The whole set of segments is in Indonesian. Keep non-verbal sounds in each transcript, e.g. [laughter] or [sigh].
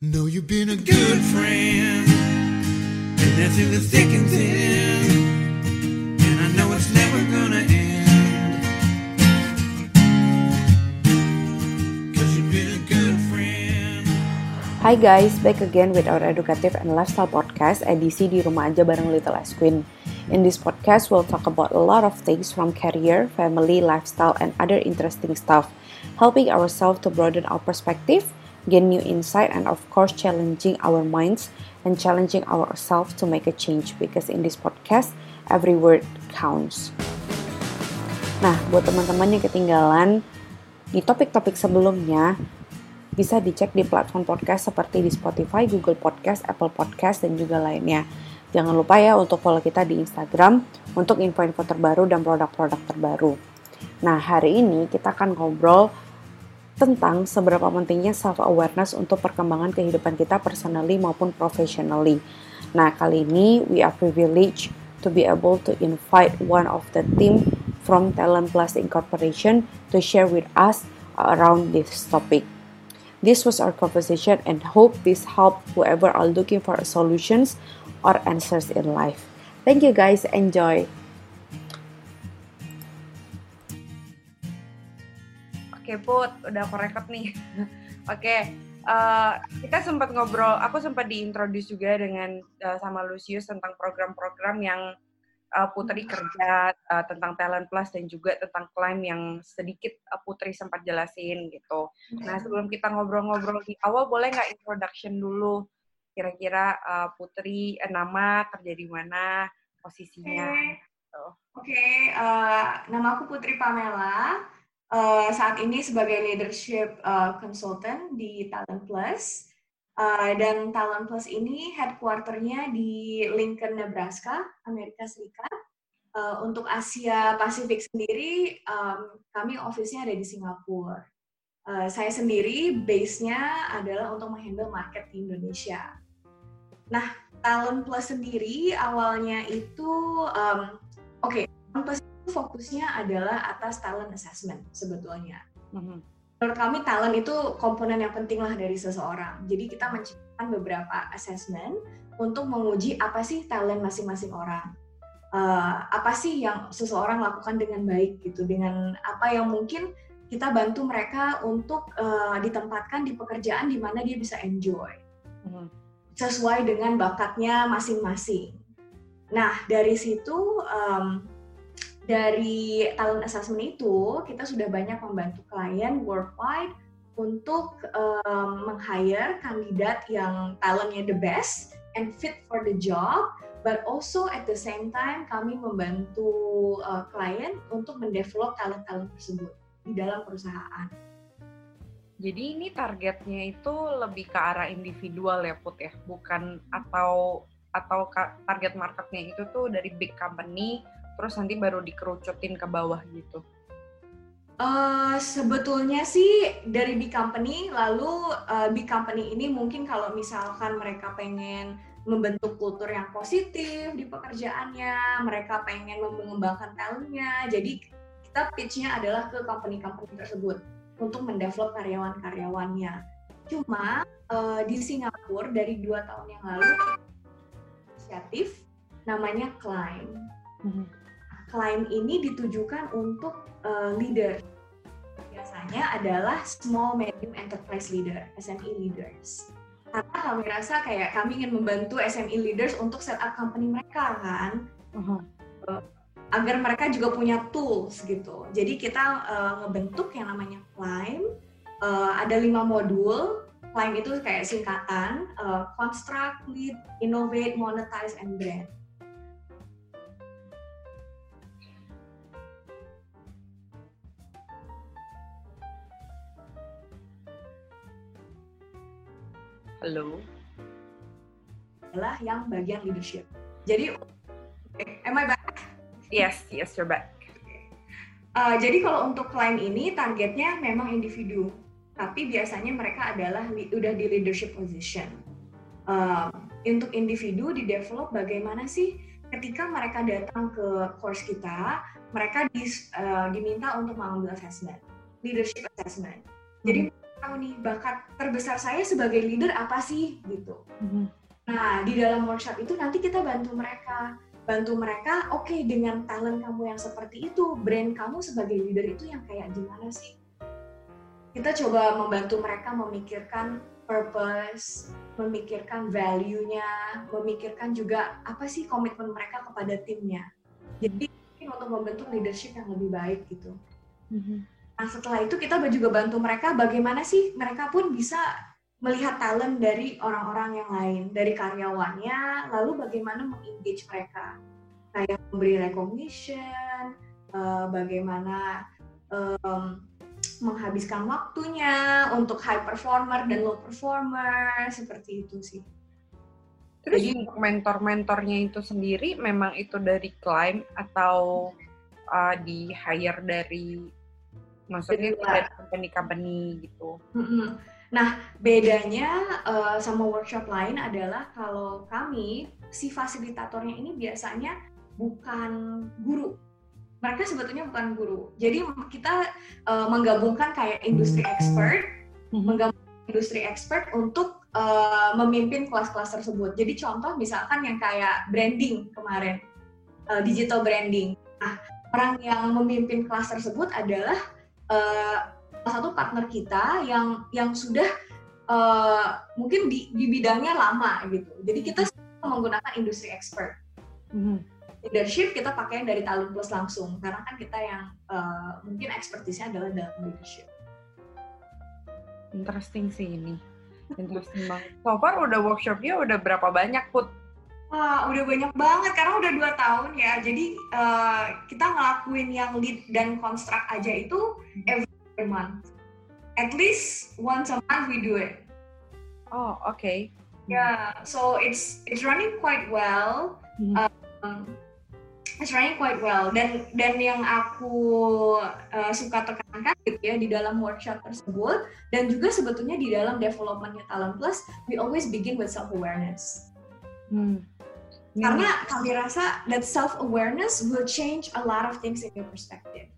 Know you've been a good friend, and that's in the thick and thin. And I know it's never gonna end. Cause you've been a good friend. Hi guys, back again with our educative and lifestyle podcast edisi di rumah aja bareng Little Ice Queen. In this podcast, we'll talk about a lot of things from career, family, lifestyle, and other interesting stuff, helping ourselves to broaden our perspective, gain new insight, and of course, challenging our minds and challenging ourselves to make a change. Because in this podcast, every word counts. Nah, buat teman-teman yang ketinggalan di topik-topik sebelumnya, bisa dicek di platform podcast seperti di Spotify, Google Podcast, Apple Podcast, dan juga lainnya. Jangan lupa ya untuk follow kita di Instagram untuk info-info terbaru dan produk-produk terbaru. Nah, hari ini kita akan ngobrol tentang seberapa pentingnya self-awareness untuk perkembangan kehidupan kita personally maupun professionally. Nah, kali ini we are privileged to be able to invite one of the team from Talent Plus Incorporation to share with us around this topic. This was our conversation and hope this helped whoever are looking for solutions or answers in life. Thank you guys, enjoy. Oke Put, udah aku record nih. [laughs] Oke, uh, kita sempat ngobrol, aku sempat diintroduce juga dengan uh, sama Lucius tentang program-program yang uh, Putri kerja uh, tentang Talent Plus dan juga tentang klaim yang sedikit uh, Putri sempat jelasin gitu. Nah sebelum kita ngobrol-ngobrol di awal, boleh nggak introduction dulu? Kira-kira uh, Putri uh, nama kerja di mana, posisinya? Oke, Gitu. Oke, eh, nama aku Putri Pamela. Eh, saat ini sebagai leadership eh, consultant di Talent Plus. Eh, dan Talent Plus ini headquarternya di Lincoln, Nebraska, Amerika Serikat. Eh, untuk Asia Pasifik sendiri, em, kami office-nya ada di Singapura. Eh, saya sendiri base-nya adalah untuk menghandle market di Indonesia. Nah, Talent Plus sendiri awalnya itu, em, oke, Talent Plus fokusnya adalah atas talent assessment sebetulnya. Mhm. Menurut kami talent itu komponen yang penting lah dari seseorang. Jadi kita menciptakan beberapa assessment untuk menguji apa sih talent masing-masing orang. Eh, apa sih yang seseorang lakukan dengan baik gitu, dengan apa yang mungkin kita bantu mereka untuk eh, ditempatkan di pekerjaan di mana dia bisa enjoy Mhm. sesuai dengan bakatnya masing-masing. Nah, dari situ em, dari talent assessment itu kita sudah banyak membantu klien worldwide untuk em, meng-hire kandidat yang talentnya the best and fit for the job, but also at the same time kami membantu eh, klien untuk mendevelop talent-talent tersebut di dalam perusahaan. Jadi ini targetnya itu lebih ke arah individual ya Put ya, bukan atau atau target marketnya itu tuh dari big company terus nanti baru dikerucutin ke bawah gitu. Eh, sebetulnya sih dari big company, lalu eh, big company ini mungkin kalau misalkan mereka pengen membentuk kultur yang positif di pekerjaannya, mereka pengen mengembangkan talentnya, jadi kita pitch-nya adalah ke company-company tersebut untuk mendevelop karyawan-karyawannya. Cuma eh, di Singapura dari dua tahun yang lalu inisiatif namanya Climb. Climb ini ditujukan untuk uh, leader. Biasanya adalah small medium enterprise leader, SME leaders. Karena kami rasa kayak kami ingin membantu SME leaders untuk set up company mereka kan, agar mereka juga punya tools gitu. Jadi kita uh, ngebentuk yang namanya Climb. Uh, ada lima modul. Climb itu kayak singkatan, uh, construct, lead, innovate, monetize, and brand. Halo. adalah yang bagian leadership. Jadi, am I back? Yes, yes, you're back. Uh, jadi kalau untuk klien ini targetnya memang individu, tapi biasanya mereka adalah udah di leadership position. Uh, untuk individu di develop bagaimana sih ketika mereka datang ke course kita, mereka dis- uh, diminta untuk mengambil assessment, leadership assessment. Jadi tahu nih bakat terbesar saya sebagai leader apa sih gitu. Mhm. Nah, di dalam workshop itu nanti kita bantu mereka, bantu mereka, oke dengan talent kamu yang seperti itu, brand kamu sebagai leader itu yang kayak gimana sih? Kita coba membantu mereka memikirkan purpose, memikirkan value-nya, memikirkan juga apa sih komitmen mereka kepada timnya. Jadi mungkin untuk membentuk leadership yang lebih baik gitu. Mhm. Nah setelah itu kita juga bantu mereka bagaimana sih mereka pun bisa melihat talent dari orang-orang yang lain, dari karyawannya, lalu bagaimana mengengage mereka, kayak memberi recognition, eh, bagaimana menghabiskan waktunya untuk high performer dan low performer, seperti itu sih. Terus Jadi- mentor-mentornya itu sendiri memang itu dari client atau uh, di hire dari maksudnya company-company gitu. Nah, bedanya eh, sama workshop lain adalah kalau kami, si fasilitatornya ini biasanya bukan guru. Mereka sebetulnya bukan guru. Jadi kita eh, menggabungkan kayak industri expert, menggabungkan industri expert untuk eh, memimpin kelas-kelas tersebut. Jadi contoh misalkan yang kayak branding kemarin, eh, digital branding. Nah, orang yang memimpin kelas tersebut adalah eh, salah satu partner kita yang yang sudah eh, mungkin di, di bidangnya lama gitu. Jadi kita menggunakan industri expert. Mhm. Leadership kita pakai yang dari Talent Plus langsung karena kan kita yang eh, mungkin ekspertisnya adalah dalam leadership. Interesting sih ini. Interesting banget. So far udah workshopnya udah berapa banyak put? Wah, udah banyak banget karena udah dua tahun ya. Jadi eh, kita ngelakuin yang lead dan construct aja itu every month. At least once a month we do it. Oh oke. Yeah, so it's it's running quite well. Um, it's running quite well. Dan dan yang aku uh, suka tekankan gitu ya di dalam workshop tersebut dan juga sebetulnya di dalam developmentnya Talent Plus, we always begin with self awareness. Hmm. Ini- Karena kami rasa that self awareness will change a lot of things in your perspective.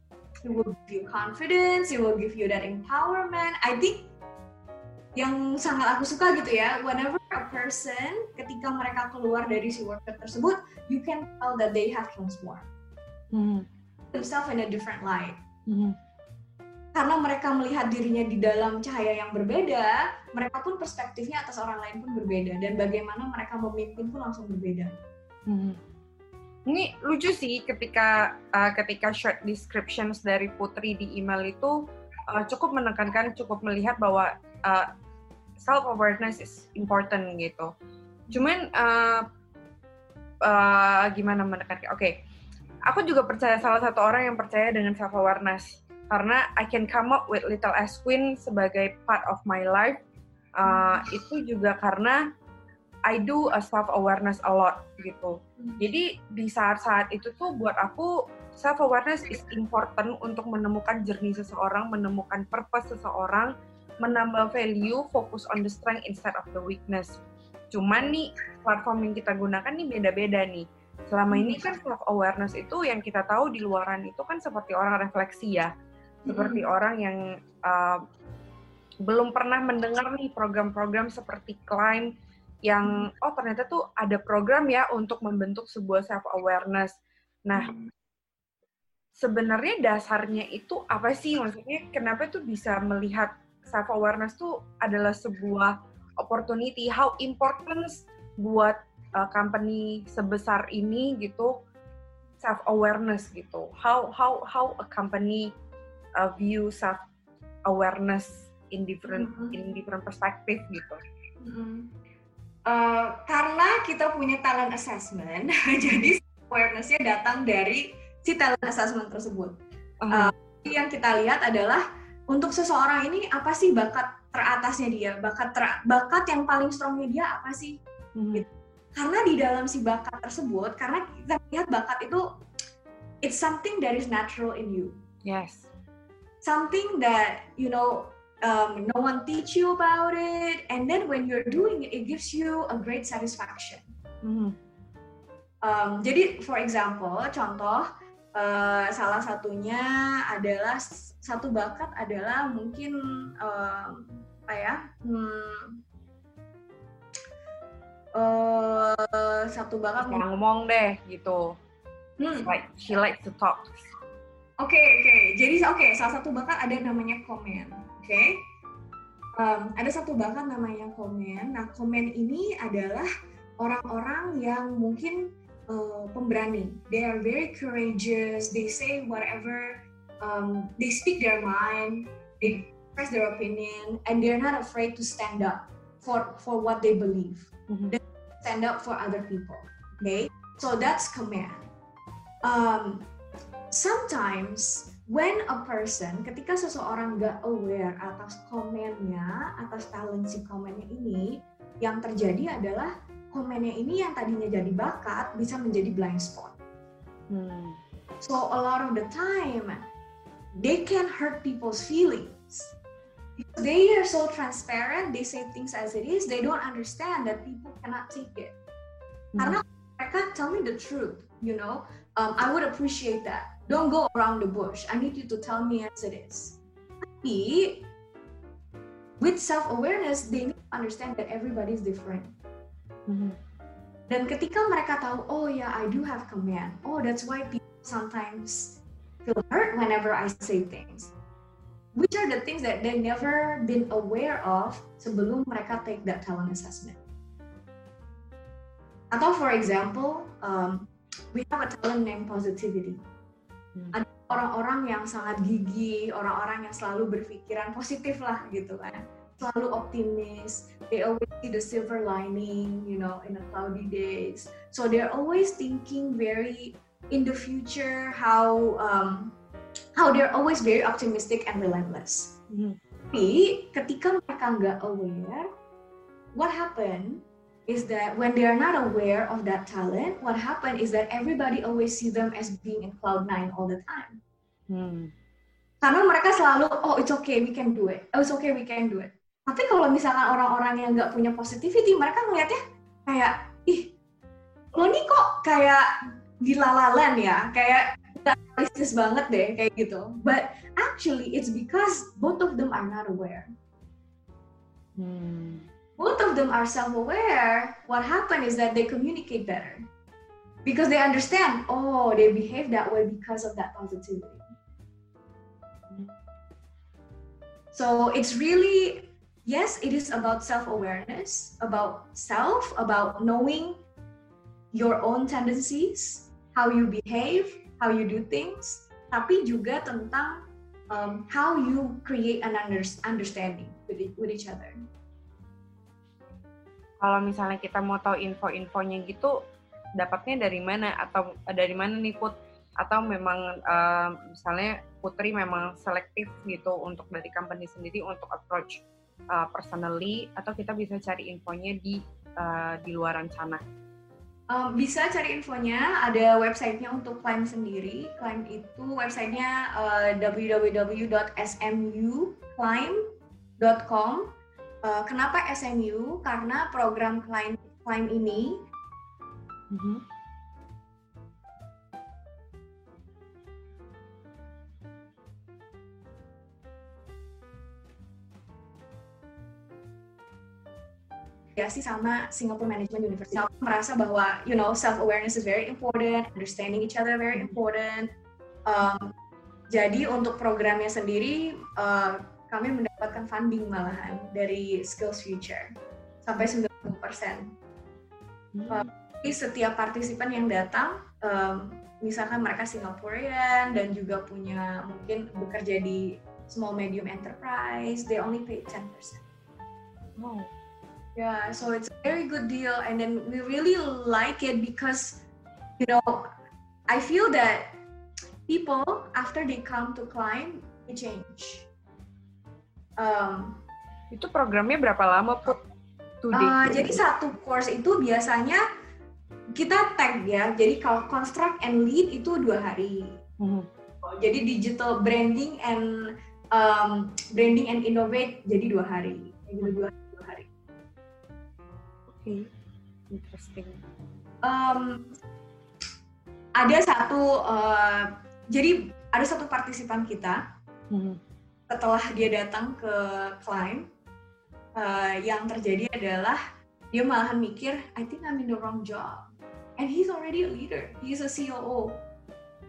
It will give you confidence, it will give you that empowerment. I think yang sangat aku suka gitu ya, whenever a person ketika mereka keluar dari si workshop tersebut, you can tell that they have transformed Mhm. themselves in a different light. Mhm. Karena mereka melihat dirinya di dalam cahaya yang berbeda, mereka pun perspektifnya atas orang lain pun berbeda dan bagaimana mereka memimpin pun langsung berbeda. Mhm. Ini lucu sih ketika uh, ketika short descriptions dari Putri di email itu uh, cukup menekankan, cukup melihat bahwa uh, self awareness is important gitu. Cuman uh, uh, gimana menekankan? Oke, aku juga percaya salah satu orang yang percaya dengan self awareness karena I can come up with Little S Queen sebagai part of my life. Uh, itu juga karena I do a self awareness a lot gitu. Jadi di saat-saat itu tuh buat aku self awareness is important untuk menemukan journey seseorang, menemukan purpose seseorang, menambah value, fokus on the strength instead of the weakness. Cuman nih platform yang kita gunakan nih beda-beda nih. Selama ini kan self awareness itu yang kita tahu di luaran itu kan seperti orang refleksi ya, seperti orang yang uh, belum pernah mendengar nih program-program seperti Climb yang oh ternyata tuh ada program ya untuk membentuk sebuah self awareness. Nah, sebenarnya dasarnya itu apa sih? Maksudnya kenapa tuh bisa melihat self awareness tuh adalah sebuah opportunity? How important buat uh, company sebesar ini gitu self awareness gitu? How how how a company uh, view self awareness in different Mhm. in different perspective gitu? Mm-mm. Uh, karena kita punya talent assessment, [laughs] jadi awareness-nya datang dari si talent assessment tersebut. Uh, Yang kita lihat adalah untuk seseorang ini apa sih bakat teratasnya dia, bakat ter- bakat yang paling strongnya dia apa sih? mhm. Karena di dalam si bakat tersebut, karena kita lihat bakat itu it's something that is natural in you, Yes. Something that you know um, no one teach you about it, and then when you're doing it, it gives you a great satisfaction. Mhm. Um, jadi, for example, contoh, Uh, salah satunya adalah satu bakat adalah mungkin uh, apa ya? Hmm, uh, satu bakat ngomong deh gitu. Hmm. Like she likes to talk. Oke okay, oke. Okay. Jadi oke okay, salah satu bakat ada namanya komen. Oke. Okay? Um, ada satu bakat namanya komen. Nah komen ini adalah orang-orang yang mungkin uh, pemberani. They are very courageous. They say whatever. Um, they speak their mind. They express their opinion, and they're not afraid to stand up for for what they believe. Mm-hmm. They stand up for other people. Okay, so that's command. Um, sometimes when a person, ketika seseorang gak aware atas komennya, atas talent si komennya ini, yang terjadi adalah komennya ini yang tadinya jadi bakat bisa menjadi blind spot. Hmm. So a lot of the time they can hurt people's feelings. Because they are so transparent, they say things as it is, they don't understand that people cannot take it. Hmm. Karena mereka tell me the truth, you know. Um, I would appreciate that. Don't go around the bush. I need you to tell me as it is. Tapi with self-awareness, they need to understand that everybody is different. Mm-hmm. Dan ketika mereka tahu, oh ya, yeah, I do have command. Oh, that's why people sometimes feel hurt whenever I say things. Which are the things that they never been aware of sebelum mereka take that talent assessment. Atau for example, um, we have a talent named positivity. Hmm. Ada orang-orang yang sangat gigih, orang-orang yang selalu berpikiran positif lah gitu kan selalu optimis. They always see the silver lining, you know, in the cloudy days. So they're always thinking very in the future how um, how they're always very optimistic and relentless. Mm-hmm. Tapi ketika mereka nggak aware, what happened is that when they are not aware of that talent, what happened is that everybody always see them as being in cloud nine all the time. Hmm. Karena mereka selalu, oh it's okay, we can do it. Oh it's okay, we can do it. Tapi kalau misalkan orang-orang yang nggak punya positivity, mereka ngeliatnya kayak, ih, lo nih kok kayak gila-lalan ya, kayak realistis banget deh, kayak gitu. But actually, it's because both of them are not aware. Hmm. Both of them are self-aware. What happened is that they communicate better. Because they understand, oh, they behave that way because of that positivity. So it's really yes, it is about self awareness, about self, about knowing your own tendencies, how you behave, how you do things, tapi juga tentang um, how you create an understanding with, with each other. Kalau misalnya kita mau tahu info-infonya gitu, dapatnya dari mana atau dari mana nih Put? Atau memang um, misalnya Putri memang selektif gitu untuk dari company sendiri untuk approach uh, personally atau kita bisa cari infonya di uh, di luaran sana? Um, bisa cari infonya, ada websitenya untuk Climb sendiri. Climb itu websitenya uh, www.smuclimb.com. Uh, kenapa SMU? Karena program Climb, Climb ini mm -hmm sih sama Singapore Management University. Aku merasa bahwa you know self awareness is very important, understanding each other very important. Um, jadi untuk programnya sendiri uh, kami mendapatkan funding malahan dari Skills Future sampai 90%. Hmm. Uh, jadi setiap partisipan yang datang, um, misalkan mereka Singaporean dan juga punya mungkin bekerja di small medium enterprise, they only pay 10%. Wow. Yeah, so it's a very good deal, and then we really like it because, you know, I feel that people after they come to climb, they change. Um, itu programnya berapa lama put? Uh, jadi satu course itu biasanya kita tag ya. Jadi kalau construct and lead itu dua hari. Hmm. Jadi digital branding and um, branding and innovate jadi dua hari. Jadi dua hari okay. interesting um, ada satu uh, jadi ada satu partisipan kita Mhm. Setelah dia datang ke klien uh, yang terjadi adalah dia malahan mikir I think I'm in the wrong job. And he's already a leader. He's a COO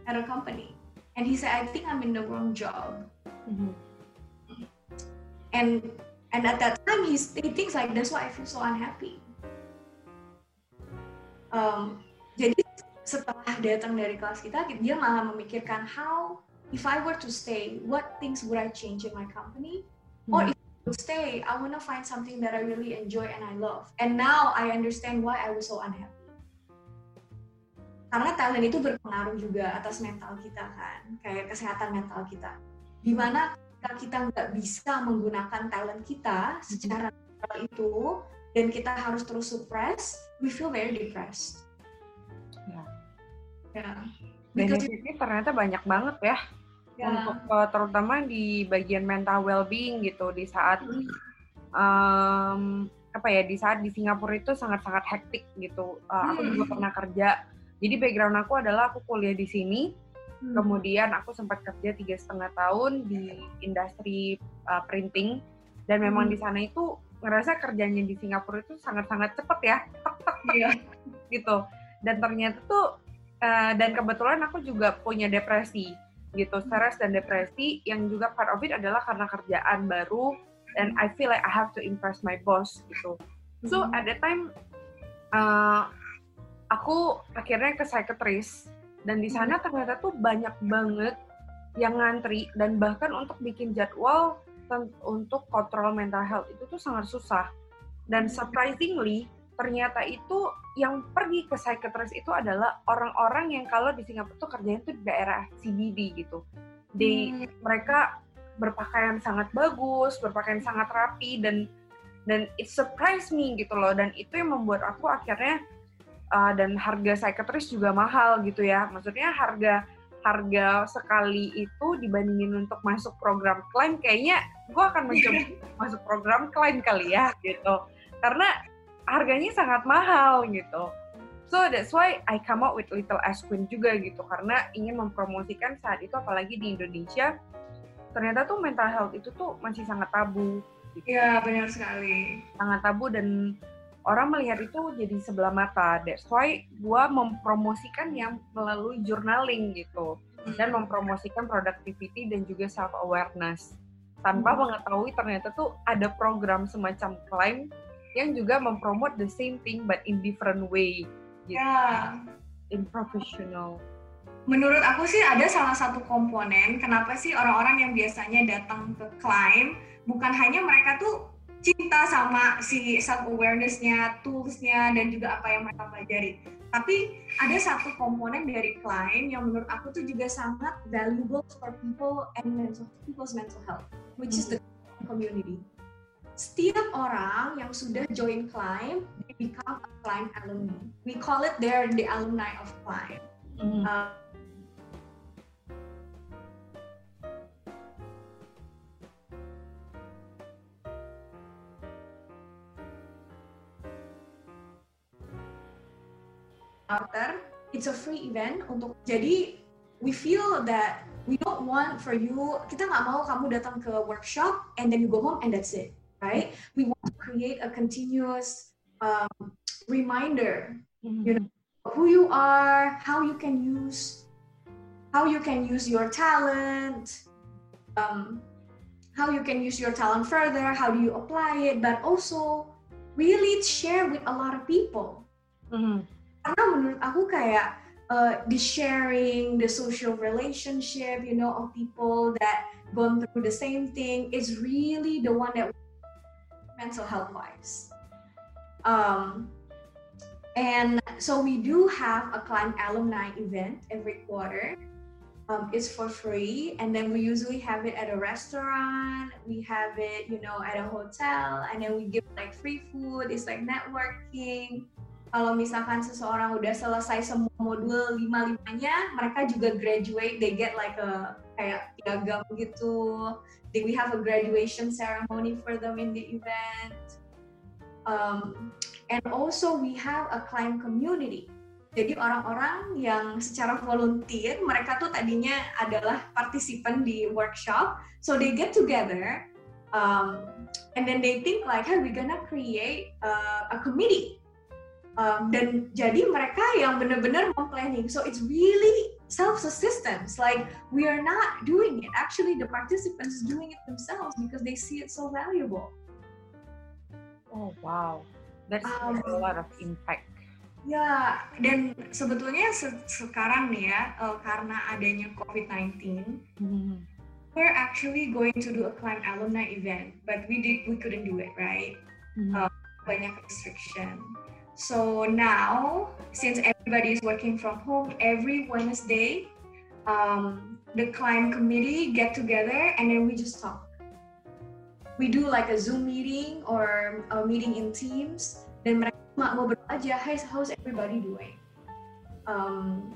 at a company. And he said I think I'm in the wrong job. Mhm. and and at that time he's, he thinks like that's why I feel so unhappy. Um, jadi setelah datang dari kelas kita dia malah memikirkan how if I were to stay what things would I change in my company? Or if I would stay I want to find something that I really enjoy and I love. And now I understand why I was so unhappy. Karena talent itu berpengaruh juga atas mental kita kan kayak kesehatan mental kita. Di mana kita nggak bisa menggunakan talent kita secara natural itu dan kita harus terus suppress we feel very depressed. Ya. ya. Because benefitnya ternyata banyak banget ya, ya untuk uh, terutama di bagian mental well-being gitu di saat um, apa ya di saat di Singapura itu sangat-sangat hektik gitu. Uh, aku Hmm. juga pernah kerja. Jadi background aku adalah aku kuliah di sini, Hmm. kemudian aku sempat kerja tiga setengah tahun di industri uh, printing dan memang Hmm. di sana itu ngerasa kerjanya di Singapura itu sangat-sangat cepet ya, tek tek tek Iya. gitu. Dan ternyata tuh uh, dan kebetulan aku juga punya depresi gitu, stres dan depresi yang juga part of it adalah karena kerjaan baru and I feel like I have to impress my boss gitu. So Hmm. at that time uh, aku akhirnya ke psychiatrist dan di sana ternyata tuh banyak banget yang ngantri dan bahkan untuk bikin jadwal untuk kontrol mental health itu tuh sangat susah. Dan surprisingly ternyata itu yang pergi ke psychiatrist itu adalah orang-orang yang kalau di Singapura tuh kerjanya tuh di daerah CBD gitu. Di Hmm. mereka berpakaian sangat bagus, berpakaian sangat rapi dan dan it surprised me gitu loh dan itu yang membuat aku akhirnya uh, dan harga psychiatrist juga mahal gitu ya maksudnya harga harga sekali itu dibandingin untuk masuk program klien kayaknya gue akan mencoba [laughs] masuk program klien kali ya gitu karena harganya sangat mahal gitu so that's why I come up with Little Ice Queen juga gitu karena ingin mempromosikan saat itu apalagi di Indonesia ternyata tuh mental health itu tuh masih sangat tabu gitu Iya, benar sekali. sangat tabu dan orang melihat itu jadi sebelah mata. That's why gua mempromosikan yang melalui journaling gitu dan mempromosikan productivity dan juga self awareness tanpa Hmm. mengetahui ternyata tuh ada program semacam Climb yang juga mempromot the same thing but in different way gitu. Ya, in professional. menurut aku sih ada salah satu komponen kenapa sih orang-orang yang biasanya datang ke Climb bukan hanya mereka tuh cinta sama si self awareness-nya, tools-nya dan juga apa yang mereka pelajari. Tapi ada satu komponen dari Climb yang menurut aku tuh juga sangat valuable for people and mental people's mental health, which is the community. Setiap orang yang sudah join Climb, they become a Climb alumni. We call it they're the alumni of Climb. Uh, after it's a free event untuk jadi we feel that we don't want for you kita nggak mau kamu datang ke workshop and then you go home and that's it right? We want to create a continuous um, reminder You know, who you are how you can use how you can use your talent um, how you can use your talent further how do you apply it but also really share with a lot of people. Mhm. karena menurut aku kayak uh, the sharing, the social relationship, you know, of people that gone through the same thing is really the one that mental health wise. Um, and so we do have a Climb alumni event every quarter. Um, it's for free, and then we usually have it at a restaurant. We have it, you know, at a hotel, and then we give like free food. It's like networking kalau misalkan seseorang udah selesai semua modul lima limanya mereka juga graduate they get like a kayak piagam gitu we have a graduation ceremony for them in the event um, and also we have a climb community Jadi orang-orang yang secara volunteer, mereka tuh tadinya adalah partisipan di workshop, so they get together, um, and then they think like, hey, we're gonna create uh, a committee. Um, dan jadi mereka yang benar-benar planning. So it's really self-assistance. Like we are not doing it. Actually, the participants is doing it themselves because they see it so valuable. Oh wow, that's Um, a lot of impact. Ya, dan sebetulnya se- sekarang nih ya, uh, karena adanya COVID-19, Hmm. we're actually going to do a Climb alumni event, but we did we couldn't do it, right? Hmm. Uh, Banyak restriction. So now, since everybody is working from home, every Wednesday, um, the client committee get together and then we just talk. We do like a Zoom meeting or a meeting in Teams, dan mereka cuma ngobrol aja, hey, how's everybody doing? Um,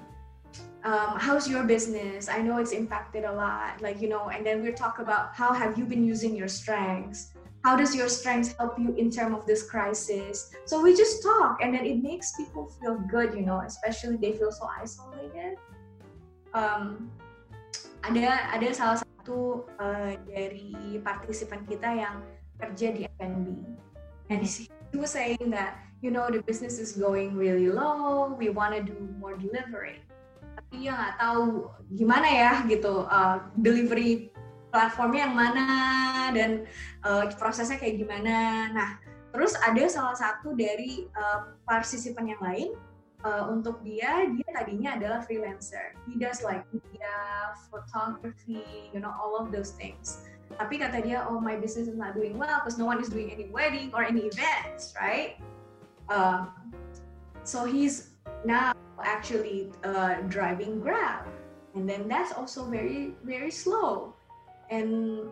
um, how's your business? I know it's impacted a lot, like you know. And then we talk about how have you been using your strengths? How does your strengths help you in terms of this crisis? So we just talk, and then it makes people feel good, you know. Especially they feel so isolated. Um, ada ada salah satu uh, dari partisipan kita yang kerja di F&B, and he he was saying that you know the business is going really low. We want to do more delivery tapi ya nggak tahu gimana ya gitu uh, delivery platformnya yang mana dan uh, prosesnya kayak gimana. Nah, terus ada salah satu dari uh, partisipan yang lain uh, untuk dia dia tadinya adalah freelancer. He does like media, photography, you know all of those things. Tapi kata dia, oh my business is not doing well because no one is doing any wedding or any events, right? Um, so he's now actually uh, driving Grab, and then that's also very very slow. And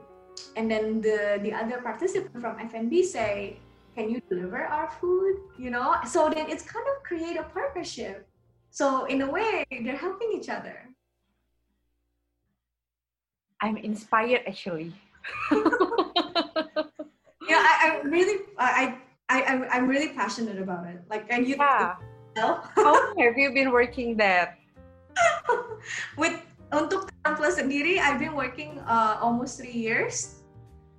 and then the the other participant from FNB say, "Can you deliver our food?" You know, so then it's kind of create a partnership. So in a way, they're helping each other. I'm inspired actually. [laughs] Yeah, I, I'm really I I I I'm really passionate about it. Like, and you. Yeah. [laughs] How long have you been working there? [laughs] with untuk Plus sendiri, I've been working uh, almost three years,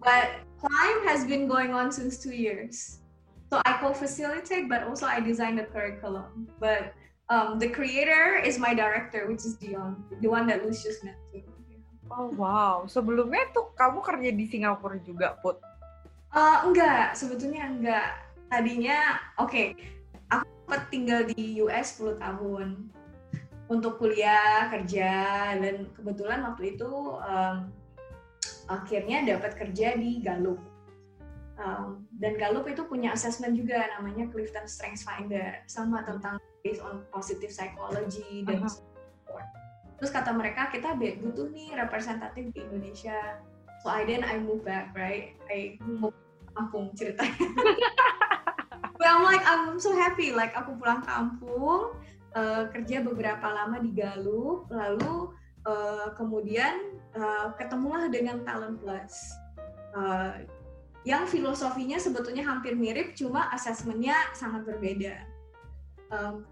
but Climb has been going on since two years. So I co-facilitate, but also I design the curriculum. But um, the creator is my director, which is Dion, the one that Lucius met too. Oh wow, sebelumnya tuh kamu kerja di Singapura juga, Put? Uh, enggak, sebetulnya enggak. Tadinya, oke, aku sempat tinggal di US 10 tahun untuk kuliah, kerja, dan kebetulan waktu itu um, akhirnya dapat kerja di Gallup. Um, dan Gallup itu punya assessment juga namanya Clifton Strengths Finder, sama tentang based on positive psychology dan Aha. support. Terus kata mereka kita butuh nih representatif di Indonesia. So I then I move back, right? I move kampung ceritanya. [laughs] But I'm like I'm so happy, like aku pulang kampung, uh, kerja beberapa lama di Galuh, lalu uh, kemudian uh, ketemulah dengan Talent Plus. Uh, yang filosofinya sebetulnya hampir mirip, cuma asesmennya sangat berbeda. Um,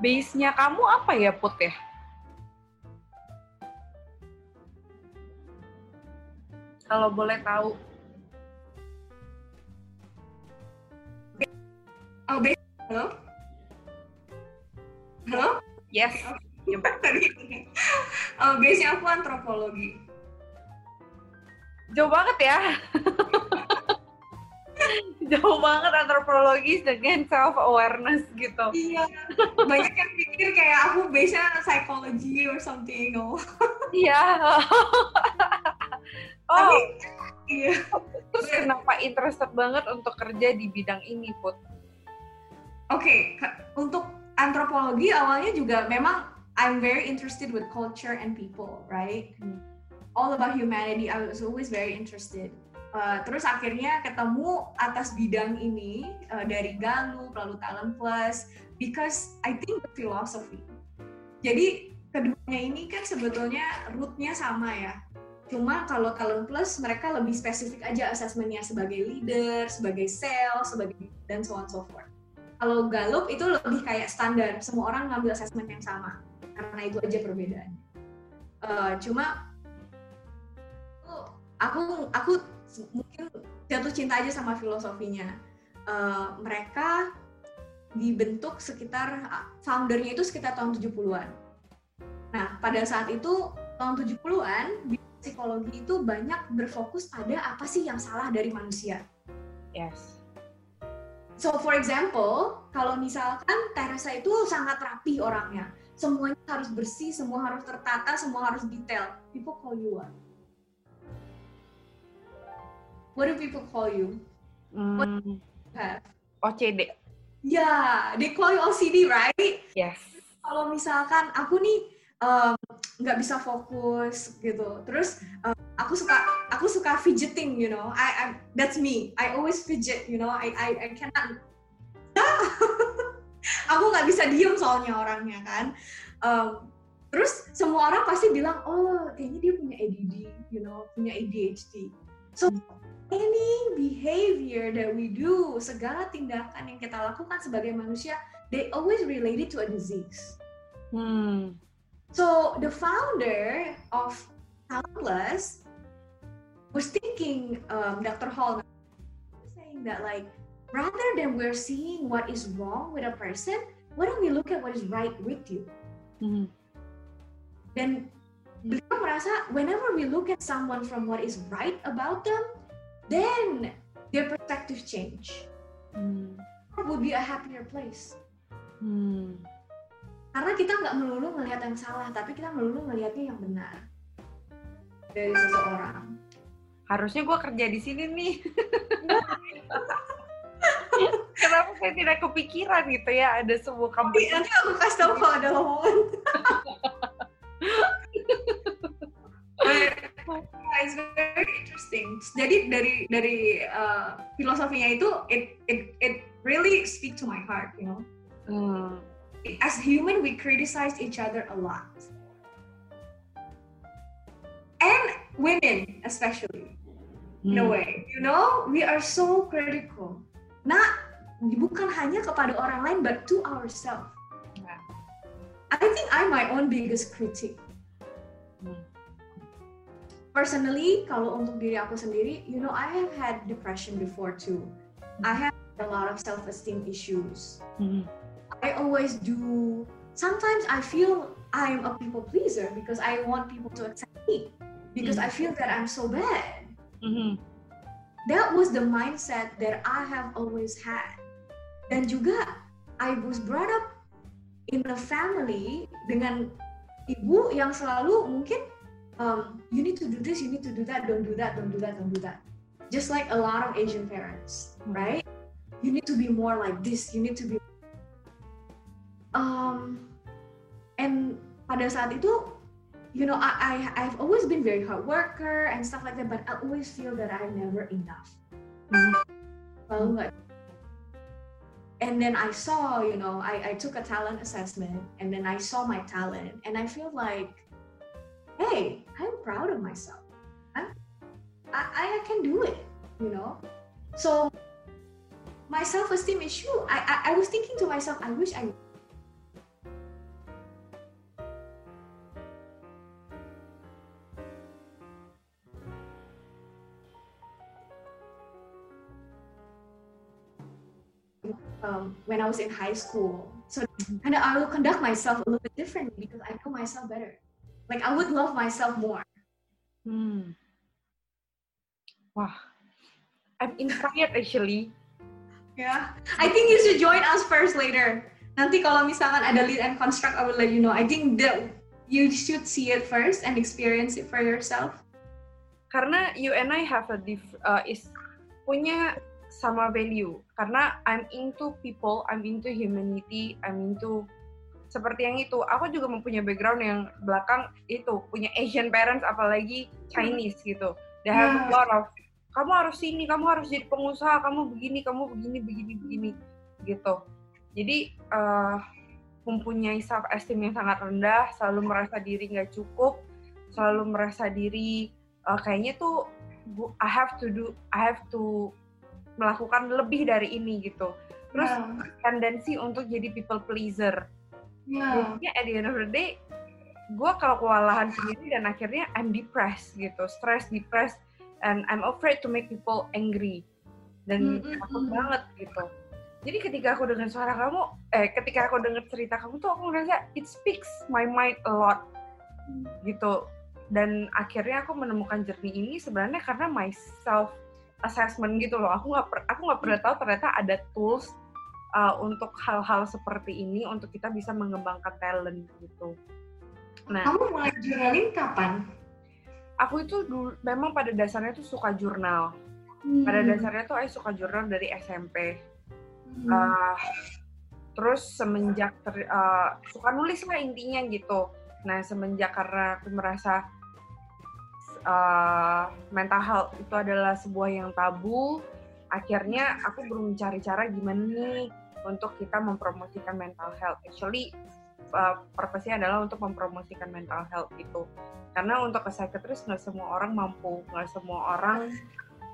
Base-nya kamu apa ya, Put ya? Kalau boleh tahu. oh, be- halo? Halo? Yes. Coba. uh, base-nya aku antropologi. Jauh banget ya. [laughs] Jauh banget antropologi dengan self awareness gitu. Iya, banyak yang pikir kayak aku base-nya psychology or something, no. [laughs] Iya. [laughs] oh, Tapi, iya. terus kenapa interested banget untuk kerja di bidang ini, Put? Oke, ke- untuk antropologi awalnya juga memang I'm very interested with culture and people, right? All about humanity, I was always very interested. Uh, terus akhirnya ketemu atas bidang ini uh, dari Gallup lalu Talent Plus because I think the philosophy. Jadi keduanya ini kan sebetulnya rootnya sama ya. Cuma kalau Talent Plus mereka lebih spesifik aja asesmennya sebagai leader, sebagai sales, sebagai dan so on so forth. Kalau Gallup itu lebih kayak standar, semua orang ngambil assessment yang sama, karena itu aja perbedaannya. Uh, cuma aku aku mungkin jatuh cinta aja sama filosofinya. Uh, mereka dibentuk sekitar foundernya itu sekitar tahun 70-an. Nah, pada saat itu tahun 70-an psikologi itu banyak berfokus pada apa sih yang salah dari manusia. Yes. So for example, kalau misalkan Teresa itu sangat rapi orangnya, semuanya harus bersih, semua harus tertata, semua harus detail. People call you what? What do people call you? What do you have? OCD. Ya, yeah, they call you OCD, right? Yes. Kalau misalkan aku nih nggak um, bisa fokus gitu, terus um, aku suka aku suka fidgeting, you know, I, I that's me. I always fidget, you know, I I, I cannot. [laughs] aku nggak bisa diem soalnya orangnya kan. Um, terus semua orang pasti bilang, oh kayaknya dia punya ADD, you know, punya ADHD. So any behavior that we do, segala tindakan yang kita lakukan sebagai manusia, they always related to a disease. Hmm. So the founder of Talentless was thinking, um, Dr. Hall, saying that like rather than we're seeing what is wrong with a person, why don't we look at what is right with you? Hmm. Dan beliau merasa whenever we look at someone from what is right about them, then their perspective change. Hmm. Would be a happier place. Hmm. Karena kita nggak melulu melihat yang salah, tapi kita melulu melihatnya yang benar dari seseorang. Harusnya gue kerja di sini nih. [laughs] Kenapa saya tidak kepikiran gitu ya ada sebuah company? Nanti aku kasih tahu kalau ada lowongan. it's very interesting. Jadi dari dari uh, filosofinya itu it it it really speak to my heart, you know. Hmm. As human, we criticize each other a lot, and women especially. In a Hmm. way, you know, we are so critical. Not bukan hanya kepada orang lain, but to ourselves. Yeah. I think I'm my own biggest critic. Hmm. personally kalau untuk diri aku sendiri you know I have had depression before too I have a lot of self esteem issues Hmm. I always do sometimes I feel I'm a people pleaser because I want people to accept me because I feel that I'm so bad Hmm. that was the mindset that I have always had dan juga I was brought up in a family dengan ibu yang selalu mungkin um, you need to do this, you need to do that, don't do that, don't do that, don't do that. Just like a lot of Asian parents, right? You need to be more like this, you need to be. Um, and pada saat itu, you know, I, I I've always been very hard worker and stuff like that, but I always feel that I'm never enough. Nggak and then I saw, you know, I, I took a talent assessment and then I saw my talent and I feel like, hey, I'm proud of myself. I'm, I, I can do it, you know? So my self-esteem issue, I, I, I was thinking to myself, I wish I um, when I was in high school. So and I will conduct myself a little bit differently because I know myself better. Like I would love myself more. Hmm. Wow. I'm inspired actually. Yeah. I think you should join us first later. Nanti kalau misalkan ada lead and construct, I will let you know. I think that you should see it first and experience it for yourself. Karena you and I have a diff, uh, is punya sama value. Karena I'm into people, I'm into humanity, I'm into seperti yang itu. Aku juga mempunyai background yang belakang itu punya Asian parents, apalagi Chinese gitu. They have a Yeah. lot of kamu harus ini, kamu harus jadi pengusaha, kamu begini, kamu begini, begini, begini, gitu. Jadi uh, mempunyai self esteem yang sangat rendah, selalu merasa diri nggak cukup, selalu merasa diri uh, kayaknya tuh I have to do, I have to melakukan lebih dari ini gitu. terus Yeah. tendensi untuk jadi people pleaser Yeah. jadinya at the end of the day gue kalau kewalahan sendiri dan akhirnya I'm depressed gitu stress depressed and I'm afraid to make people angry dan Mm, mm, takut mm. banget gitu jadi ketika aku dengar suara kamu eh ketika aku dengar cerita kamu tuh aku ngerasa it speaks my mind a lot gitu dan akhirnya aku menemukan journey ini sebenarnya karena my self assessment gitu loh aku nggak aku nggak pernah tahu ternyata ada tools uh, untuk hal-hal seperti ini untuk kita bisa mengembangkan talent gitu nah Kamu mulai journaling kapan? aku itu dulu memang pada dasarnya tuh suka jurnal pada dasarnya tuh aku suka jurnal dari SMP Hmm. Uh, terus semenjak ter- uh, suka nulis lah intinya gitu. Nah semenjak karena aku merasa uh, mental health itu adalah sebuah yang tabu, akhirnya aku belum mencari cara gimana nih untuk kita mempromosikan mental health. Actually uh, purpose-nya adalah untuk mempromosikan mental health gitu. Karena untuk ke psychiatrist nggak semua orang mampu, nggak semua orang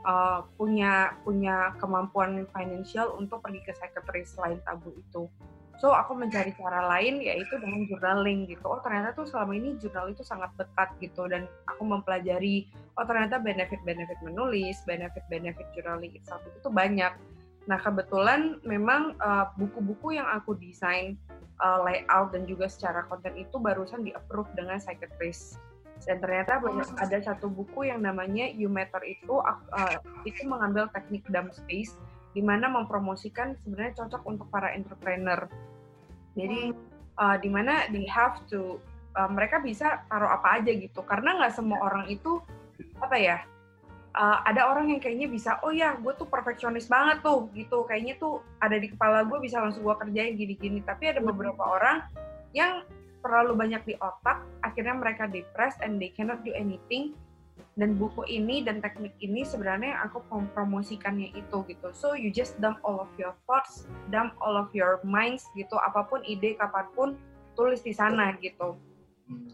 uh, punya punya kemampuan financial untuk pergi ke psychiatrist selain tabu itu. So aku mencari cara lain yaitu dengan journaling gitu. Oh ternyata tuh selama ini jurnal itu sangat dekat gitu dan aku mempelajari oh ternyata benefit-benefit menulis, benefit-benefit journaling itself itu tuh banyak. Nah kebetulan memang uh, buku-buku yang aku desain uh, layout dan juga secara konten itu barusan di approve dengan psychiatrist dan ternyata banyak ada satu buku yang namanya You Matter itu uh, itu mengambil teknik dumb space di mana mempromosikan sebenarnya cocok untuk para entrepreneur. Jadi uh, di mana they have to uh, mereka bisa taruh apa aja gitu. Karena nggak semua orang itu apa ya uh, ada orang yang kayaknya bisa oh ya gue tuh perfeksionis banget tuh gitu. Kayaknya tuh ada di kepala gue bisa langsung gue kerjain gini-gini. Tapi ada beberapa orang yang terlalu banyak di otak akhirnya mereka depressed and they cannot do anything dan buku ini dan teknik ini sebenarnya aku mempromosikannya itu gitu. So you just dump all of your thoughts dump all of your minds gitu apa pun ide kapan pun tulis di sana gitu.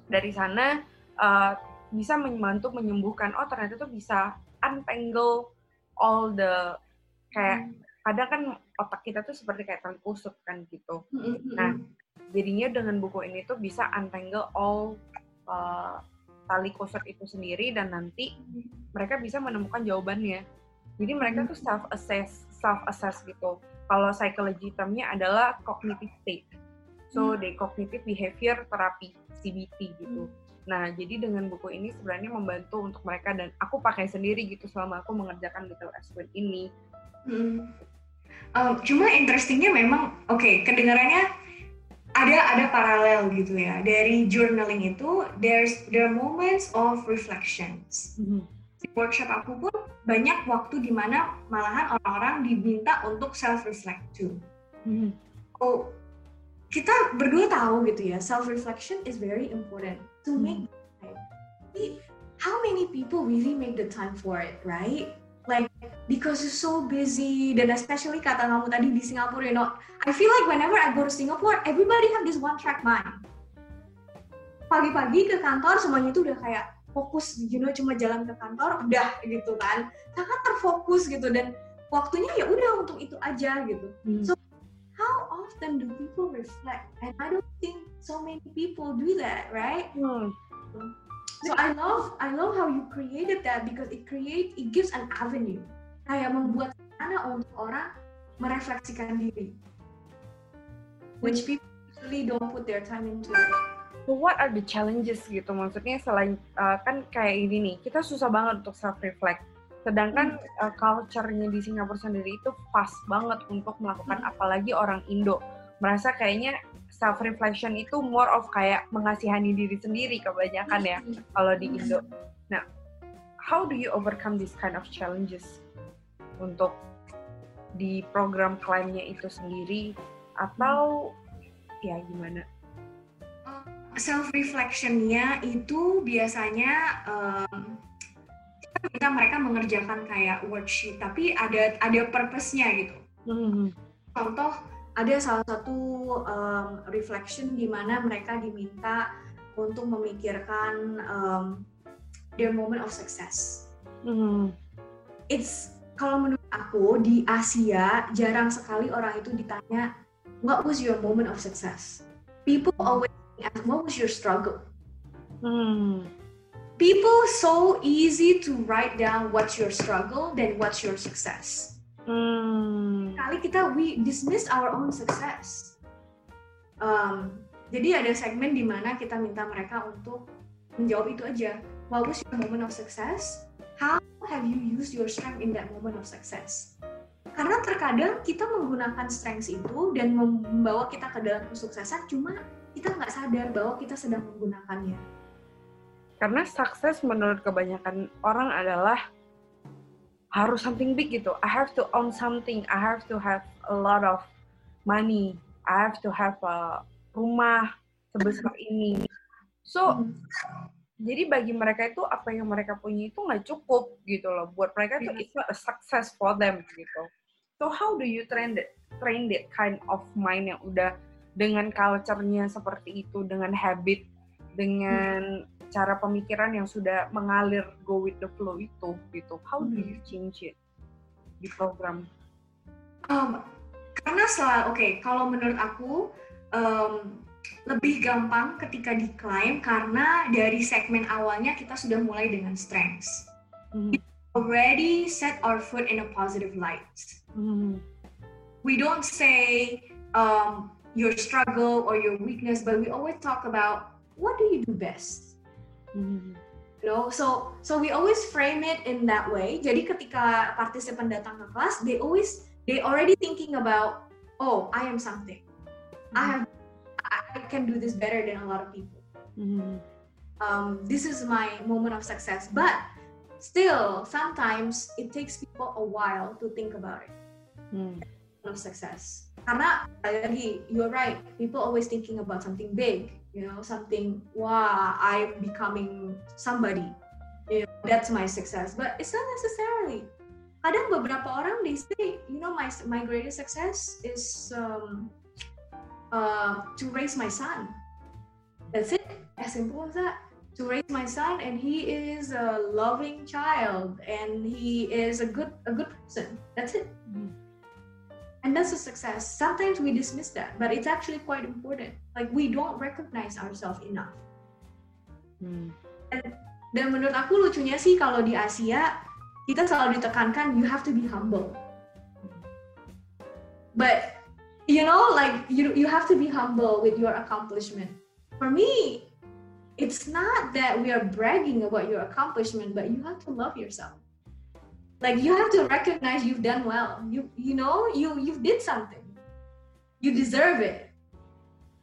Dari sana uh, bisa membantu menyembuhkan. Oh ternyata tuh bisa untangle all the kayak kadang kan otak kita tuh seperti kayak tali kusut kan gitu. Nah, jadinya dengan buku ini tuh bisa untangle all uh, tali kusut itu sendiri dan nanti mereka bisa menemukan jawabannya. Jadi mereka tuh self assess, self assess gitu. Kalau psychology termnya adalah cognitive state. So, the cognitive behavior therapy CBT gitu. Nah, jadi dengan buku ini sebenarnya membantu untuk mereka dan aku pakai sendiri gitu selama aku mengerjakan Little Aspen ini. Hmm. Um, cuma interestingnya memang, oke, kedengarannya ada ada paralel gitu ya. Dari journaling itu there's there are moments of reflections. Di workshop aku pun banyak waktu di mana malahan orang-orang diminta untuk self reflect too oh kita berdua tahu gitu ya self reflection is very important to make time. Tapi how many people really make the time for it right? Like because you're so busy dan especially kata kamu tadi di Singapura you know I feel like whenever I go to Singapore everybody have this one track mind. Pagi-pagi ke kantor semuanya itu udah kayak fokus you know cuma jalan ke kantor udah gitu kan. Sangat terfokus gitu dan waktunya ya udah untuk itu aja gitu. So, how often do people reflect? And I don't think so many people do that right? Hmm. So I love I love how you created that because it create it gives an avenue kayak membuat sana untuk orang merefleksikan diri which people usually don't put their time into it. So what are the challenges gitu? Maksudnya selain uh, kan kayak ini nih, kita susah banget untuk self reflect. Sedangkan uh, culture-nya di Singapura sendiri itu fast banget untuk melakukan apalagi orang Indo. Merasa kayaknya self reflection itu more of kayak mengasihani diri sendiri kebanyakan ya kalau di Indo. Nah, how do you overcome this kind of challenges untuk di program klaimnya itu sendiri atau ya gimana? self reflectionnya itu biasanya um, kita minta mereka mengerjakan kayak worksheet tapi ada ada purpose-nya gitu Hmm. contoh ada salah satu um, reflection di mana mereka diminta untuk memikirkan um, their moment of success Hmm. it's kalau menurut aku di Asia jarang sekali orang itu ditanya what was your moment of success. People always ask what was your struggle. Hmm. People so easy to write down what's your struggle than what's your success. Hmm. Kali kita we dismiss our own success. Um, jadi ada segmen di mana kita minta mereka untuk menjawab itu aja. What was your moment of success? Have you used your strength in that moment of success? Karena terkadang kita menggunakan strengths itu dan membawa kita ke dalam kesuksesan, cuma kita nggak sadar bahwa kita sedang menggunakannya. Karena sukses menurut kebanyakan orang adalah harus something big gitu. I have to own something. I have to have a lot of money. I have to have a rumah sebesar ini. So, jadi bagi mereka itu apa yang mereka punya itu nggak cukup gitu loh. Buat mereka itu it's not a success for them gitu. So how do you train that train that kind of mind yang udah dengan culture-nya seperti itu, dengan habit, dengan cara pemikiran yang sudah mengalir go with the flow itu gitu. How do you change it di program? Um, karena selalu oke kalau menurut aku um, lebih gampang ketika diklaim karena dari segmen awalnya kita sudah mulai dengan strengths. Hmm. Already set our foot in a positive light. Hmm. We don't say um, your struggle or your weakness, but we always talk about what do you do best. Hmm. You know, so so we always frame it in that way. Jadi ketika partisipan datang ke kelas, they always they already thinking about, oh, I am something. I have I can do this better than a lot of people. Hmm. Um, this is my moment of success. But still, sometimes it takes people a while to think about it. Hmm. Of success. Karena lagi, you're right. People always thinking about something big. You know, something. Wow, I'm becoming somebody. You know, that's my success. But it's not necessarily. Kadang beberapa orang they say, you know, my my greatest success is um, uh, to raise my son. That's it. As simple as that. To raise my son, and he is a loving child, and he is a good a good person. That's it. Hmm. And that's a success. Sometimes we dismiss that, but it's actually quite important. Like we don't recognize ourselves enough. Hmm. Dan menurut aku lucunya sih kalau di Asia kita selalu ditekankan you have to be humble. But you know like you you have to be humble with your accomplishment. For me, it's not that we are bragging about your accomplishment, but you have to love yourself. Like you have to recognize you've done well. You you know you you did something. You deserve it.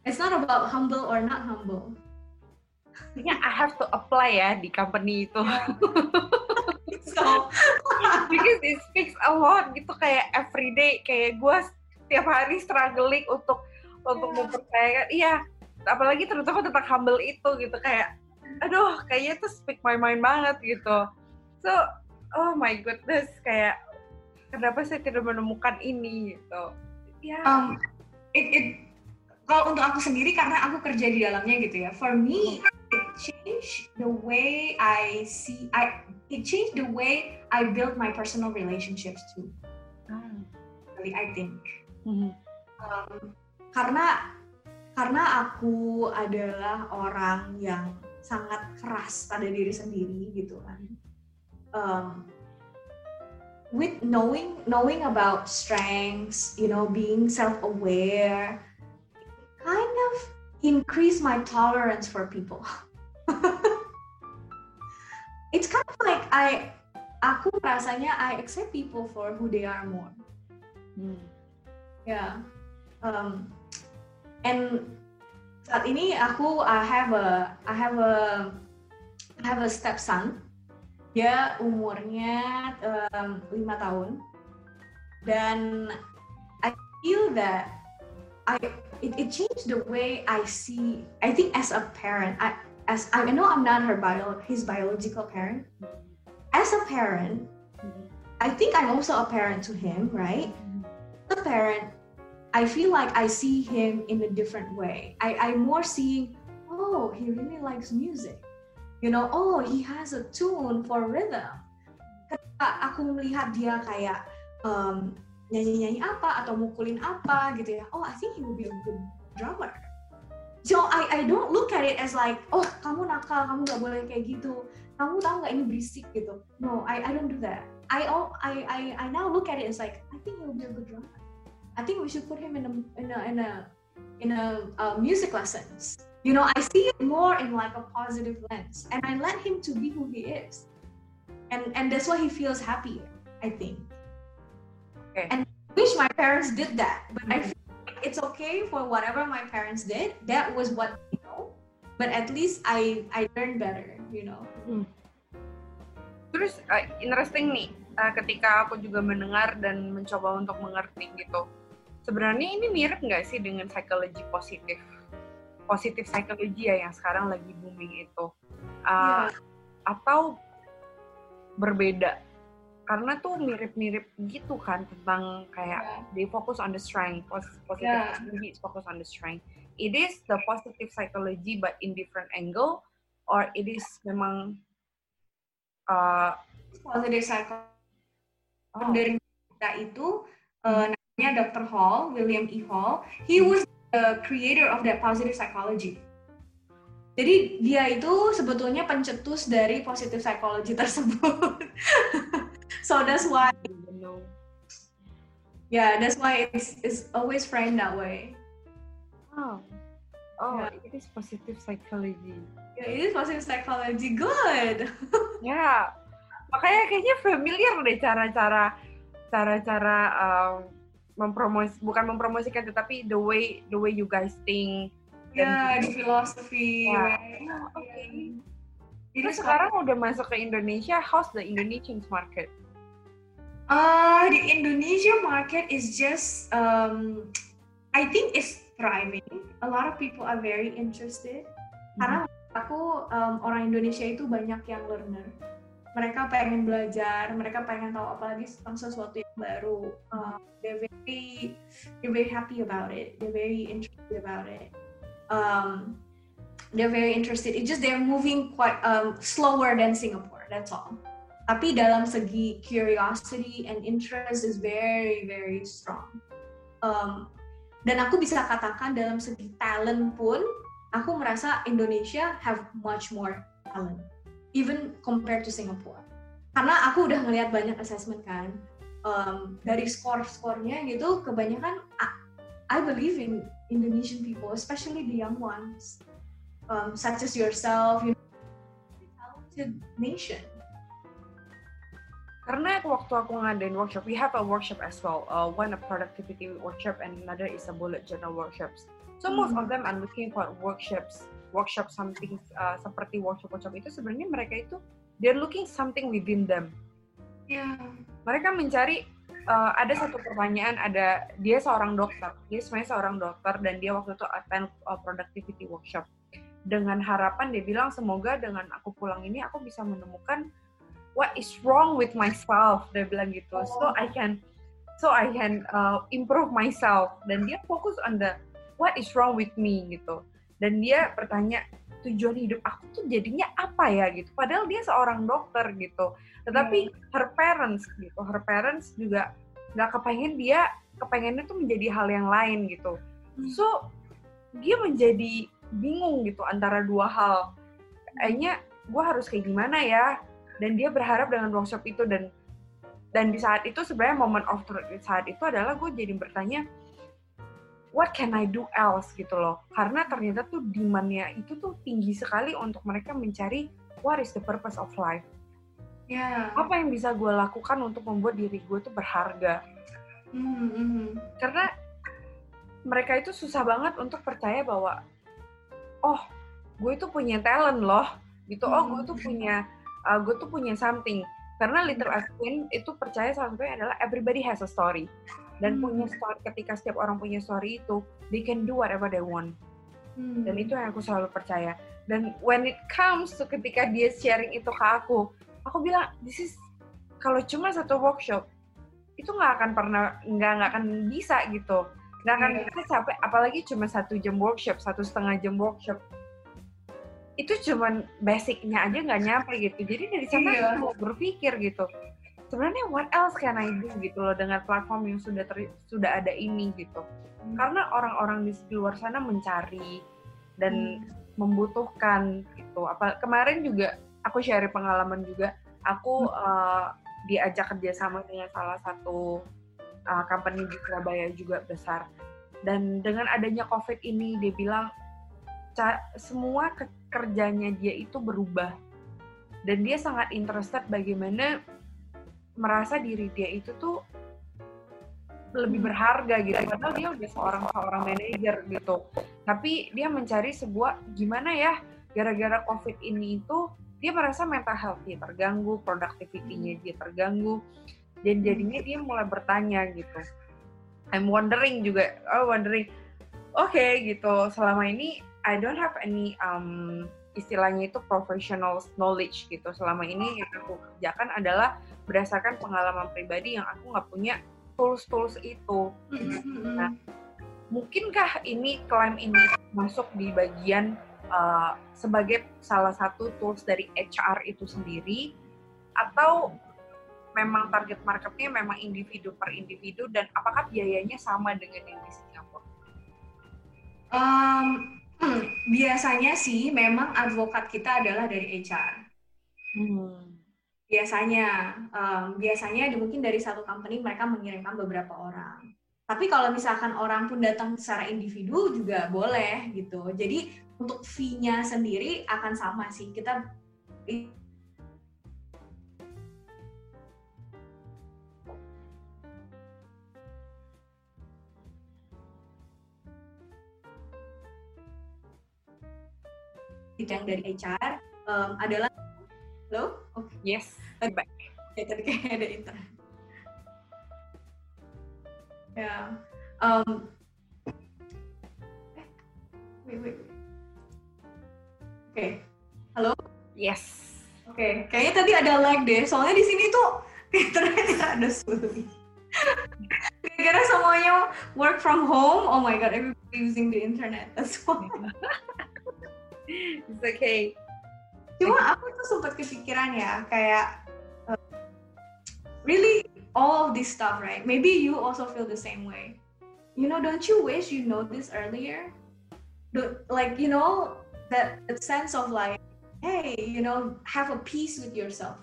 It's not about humble or not humble. Kayaknya I have to apply ya di company itu. [laughs] So [laughs] Because it speaks a lot gitu kayak everyday kayak gue setiap hari struggling untuk untuk Iya. mempercayakan iya apalagi terutama tentang humble itu gitu kayak aduh kayaknya itu speak my mind banget gitu. So oh my goodness kayak kenapa saya tidak menemukan ini? Gitu. Ya. Um, it, it kalau untuk aku sendiri karena aku kerja di dalamnya gitu ya for me it changed the way I see I it changed the way I build my personal relationships too. Hmm. really I think Hmm. um, karena karena aku adalah orang yang sangat keras pada diri sendiri gitu kan um, with knowing knowing about strengths you know being self-aware kind of increase my tolerance for people [laughs] it's kind of like I aku rasanya I accept people for who they are more Hmm. Yeah. Um, and saat ini aku I have a I have a I have a stepson. Dia umurnya um, tahun dan I feel that I it, it changed the way I see. I think as a parent, I as I know I'm not her bio his biological parent. As a parent, I think I'm also a parent to him, right? a parent, I feel like I see him in a different way. I, I'm more seeing, oh, he really likes music. You know, oh, he has a tune for rhythm. ketika aku melihat dia kayak um, nyanyi-nyanyi apa atau mukulin apa gitu ya oh I think he will be a good drummer so I I don't look at it as like oh kamu nakal kamu nggak boleh kayak gitu kamu tahu nggak ini berisik gitu no I I don't do that I I I I now look at it as like I think he will be a good drummer I think we should put him in a in a in a in a uh, music lessons you know I see it more in like a positive lens and I let him to be who he is. And and that's why he feels happy I think. Okay. and I wish my parents did that but I feel like it's okay for whatever my parents did. That was what they know but at least I I learned better you know? Terus uh, interesting nih, uh, ketika aku juga mendengar dan mencoba untuk mengerti gitu. Sebenarnya ini mirip nggak sih dengan psikologi positif? Positif psikologi ya yang sekarang lagi booming itu. Uh, Atau berbeda? Karena tuh mirip-mirip gitu kan tentang kayak Yeah. they focus on the strength, pos- positive Yeah. psychology is focus on the strength. It is the positive psychology but in different angle, or it is memang uh, positive psychology oh, dari kita itu uh, Dr. Hall, William E. Hall. He was the creator of that positive psychology. Jadi dia itu sebetulnya pencetus dari positive psychology [laughs] tersebut. so that's why, yeah, that's why it's, it's always framed that way. Oh, oh, Yeah. it is positive psychology. Yeah, it is positive psychology. Good. [laughs] Ya, makanya kayaknya familiar deh cara-cara cara-cara um, mempros bukan mempromosikan tetapi the way the way you guys think. Yeah. Yeah. right? Oh, oke. It Terus is sekarang udah masuk ke Indonesia, how's the Indonesian market? Uh, the Indonesia market is just, um, I think it's thriving. A lot of people are very interested. Karena aku um, orang Indonesia itu banyak yang learner. Mereka pengen belajar, mereka pengen tahu apalagi tentang sesuatu yang baru. Um, they're very, they're very happy about it. They're very interested about it. Um, they're very interested. It's just they're moving quite um, slower than Singapore. That's all. Tapi dalam segi curiosity and interest is very very strong. Um, dan aku bisa katakan dalam segi talent pun, aku merasa Indonesia have much more talent, even compared to Singapore. Karena aku udah ngelihat banyak assessment kan, um, dari skor-skornya gitu, kebanyakan I, I believe in Indonesian people, especially the young ones, um, such as yourself, you know, talented nation. Karena waktu aku ngadain workshop, we have a workshop as well. Uh, one a productivity workshop and another is a bullet journal workshops. So most of them are looking for workshops, workshop something uh, seperti workshop-workshop itu sebenarnya mereka itu they're looking something within them. Yeah. Mereka mencari uh, ada satu pertanyaan, ada dia seorang dokter, dia sebenarnya seorang dokter dan dia waktu itu attend uh, productivity workshop. Dengan harapan dia bilang semoga dengan aku pulang ini aku bisa menemukan what is wrong with myself. Dia bilang gitu. So I can so I can uh, improve myself. Dan dia fokus on the what is wrong with me? gitu dan dia bertanya tujuan hidup aku tuh jadinya apa ya? Gitu. Padahal dia seorang dokter gitu. Tetapi her parents gitu her parents juga nggak kepengen dia kepengennya tuh menjadi hal yang lain gitu. So dia menjadi bingung gitu antara dua hal. Kayaknya gue harus kayak gimana ya? Dan dia berharap dengan workshop itu dan dan di saat itu sebenarnya moment of truth di saat itu adalah gue jadi bertanya what can I do else gitu loh. Karena ternyata tuh demandnya itu tuh tinggi sekali untuk mereka mencari what is the purpose of life. Yeah. apa yang bisa gue lakukan untuk membuat diri gue tuh berharga? Mm, mm. karena mereka itu susah banget untuk percaya bahwa oh gue itu punya talent loh gitu. Oh gue tuh punya uh, gue tuh punya something. Karena Little Queen itu percaya salah satunya adalah everybody has a story dan Hmm. punya story ketika setiap orang punya story itu they can do whatever they want. Mm. dan itu yang aku selalu percaya. Dan when it comes to ketika dia sharing itu ke aku aku bilang this is kalau cuma satu workshop itu nggak akan pernah nggak nggak akan bisa gitu. Nggak akan Iya. bisa capek apalagi cuma satu jam workshop satu setengah jam workshop. Itu cuman basicnya aja nggak nyampe gitu. Jadi dari sana aku berpikir gitu sebenarnya what else can I do gitu loh dengan platform yang sudah ter, sudah ada ini gitu. Hmm. Karena orang-orang di luar sana mencari dan hmm. membutuhkan gitu. Apa kemarin juga aku share pengalaman juga. Aku hmm. uh, diajak kerjasama dengan salah satu uh, company di Surabaya juga besar. Dan dengan adanya COVID ini, dia bilang semua kerjanya dia itu berubah dan dia sangat interested bagaimana merasa diri dia itu tuh lebih berharga gitu padahal dia udah seorang seorang manajer gitu. Tapi dia mencari sebuah gimana ya gara-gara covid ini itu dia merasa mental health dia terganggu productivity-nya dia terganggu dan jadinya dia mulai bertanya gitu. I'm wondering juga oh wondering oke okay, gitu selama ini I don't have any um, istilahnya itu professional knowledge gitu. Selama ini yang aku kerjakan adalah berdasarkan pengalaman pribadi yang aku nggak punya tools-tools itu. Nah, mungkinkah ini klaim ini masuk di bagian uh, sebagai salah satu tools dari HR itu sendiri atau memang target marketnya memang individu per individu dan apakah biayanya sama dengan yang di Singapura? Um, Hmm, biasanya sih memang advokat kita adalah dari HR. Hmm. Biasanya, um, biasanya mungkin dari satu company mereka mengirimkan beberapa orang. Tapi kalau misalkan orang pun datang secara individu juga boleh gitu. Jadi untuk fee-nya sendiri akan sama sih. Kita yang dari HR um, adalah Halo? Okay. Yes. Okay. Back. Ya, tadi kayak ada internet. Ya. Um, eh, wait, wait. Oke. Okay. Halo? Yes. Oke, okay. kayaknya tadi ada lag deh. Soalnya di sini tuh [laughs] internetnya ada sulit. Gara-gara semuanya work from home, oh my god, everybody using the internet. That's why. [laughs] It's okay. Cuma aku tuh sempat kepikiran ya, kayak uh, really all of this stuff, right? Maybe you also feel the same way. You know, don't you wish you know this earlier? Do, like, you know, that, that sense of like, hey, you know, have a peace with yourself.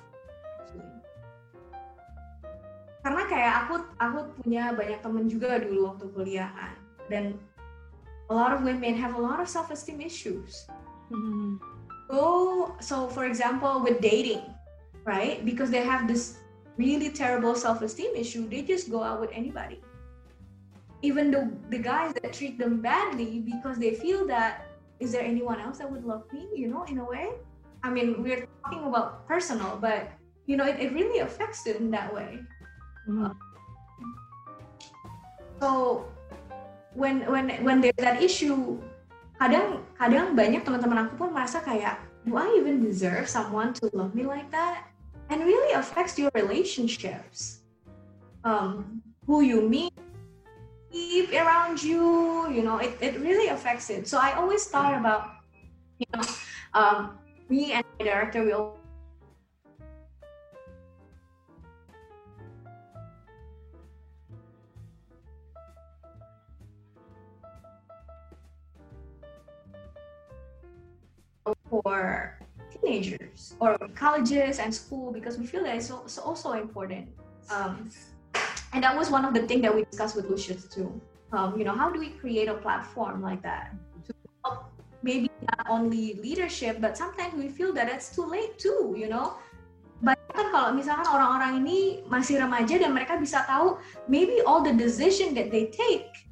Karena kayak aku aku punya banyak temen juga dulu waktu kuliahan dan a lot of women have a lot of self esteem issues. Mm-hmm. Go so for example with dating, right? Because they have this really terrible self-esteem issue, they just go out with anybody. Even the the guys that treat them badly because they feel that is there anyone else that would love me, you know, in a way? I mean, we're talking about personal, but you know, it, it really affects it in that way. Mm-hmm. so when when when there's that issue kadang kadang banyak teman-teman aku pun merasa kayak do I even deserve someone to love me like that? And really affects your relationships. Um, who you meet keep around you you know it, it really affects it. So I always thought about you know um, me and my director we for teenagers or colleges and school because we feel that it's also important. Um, and that was one of the things that we discussed with Lucius too. Um, you know, how do we create a platform like that to help maybe not only leadership, but sometimes we feel that it's too late too, you know. Banyak kalau misalkan orang-orang ini masih remaja dan mereka bisa tahu maybe all the decision that they take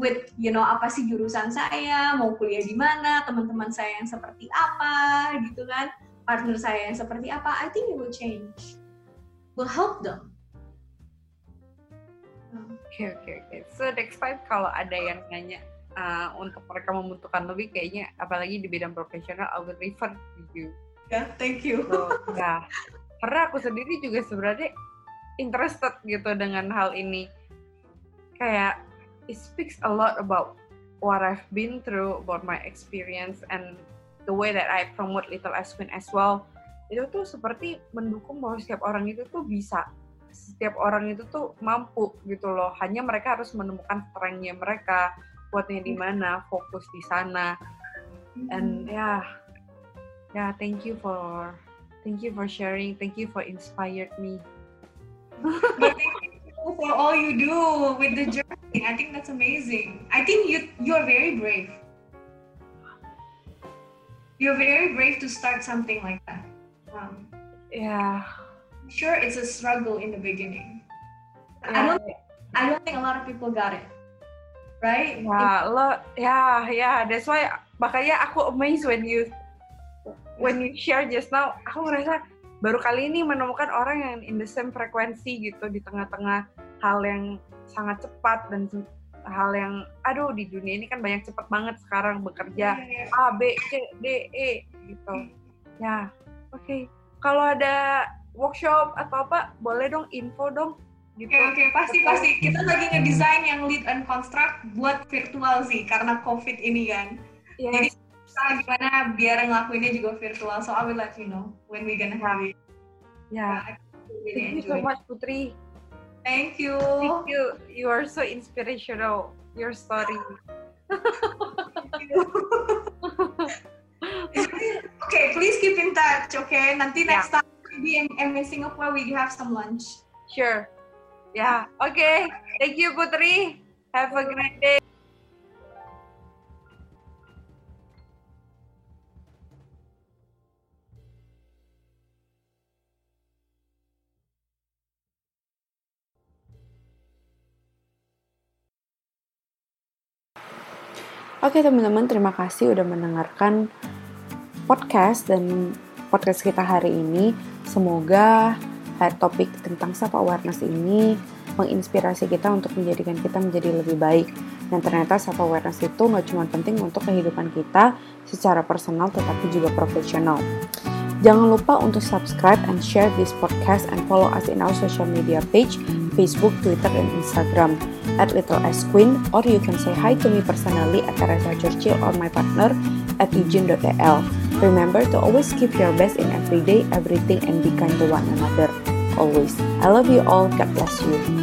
with you know apa sih jurusan saya mau kuliah di mana teman-teman saya yang seperti apa gitu kan partner saya yang seperti apa I think it will change will help them Oke oke oke. So next time kalau ada yang nanya uh, untuk mereka membutuhkan lebih, kayaknya apalagi di bidang profesional, I will refer to you. Ya, yeah, thank you. So, nah, karena aku sendiri juga sebenarnya interested gitu dengan hal ini. Kayak it speaks a lot about what I've been through, about my experience, and the way that I promote Little Aspen as well. Itu tuh seperti mendukung bahwa setiap orang itu tuh bisa setiap orang itu tuh mampu gitu loh. Hanya mereka harus menemukan strength-nya mereka, kuatnya di mana, fokus di sana. And ya, yeah, thank you for thank you for sharing, thank you for inspired me. But thank you for all you do with the journey. I think that's amazing. I think you you're very brave. You're very brave to start something like that. Um, Yeah, sure it's a struggle in the beginning. I yeah, don't I don't think a lot of people got it. Right? ya lo, ya, ya. That's why makanya aku amazed when you when you share just now. Aku ngerasa baru kali ini menemukan orang yang in the same frekuensi gitu di tengah-tengah hal yang sangat cepat dan hal yang aduh di dunia ini kan banyak cepat banget sekarang bekerja Yeah. A B C D E gitu. Ya oke. Kalau ada workshop atau apa boleh dong info dong. Gitu. Oke oke. Pasti pasti. Kita lagi ngedesain yang lead and construct buat virtual sih karena covid ini kan. Yes. Kita gimana biar ngelakuinnya juga virtual. So I will let you know when we gonna have it. ya I really thank you so much Putri Thank you. thank you you are so inspirational your story [laughs] okay, please keep in touch. Okay, nanti Yeah. next time maybe in, in Singapore we have some lunch. sure ya oke thank you Putri have a great day Oke teman-teman, terima kasih udah mendengarkan podcast dan podcast kita hari ini. Semoga topik tentang self awareness ini menginspirasi kita untuk menjadikan kita menjadi lebih baik. Dan ternyata self awareness itu nggak cuma penting untuk kehidupan kita secara personal tetapi juga profesional. Jangan lupa untuk subscribe and share this podcast and follow us in our social media page, Facebook, Twitter, dan Instagram at Little S Queen or you can say hi to me personally at Teresa Churchill or my partner at eugene.el. Remember to always give your best in every day, everything, and be kind to one another. Always. I love you all. God bless you.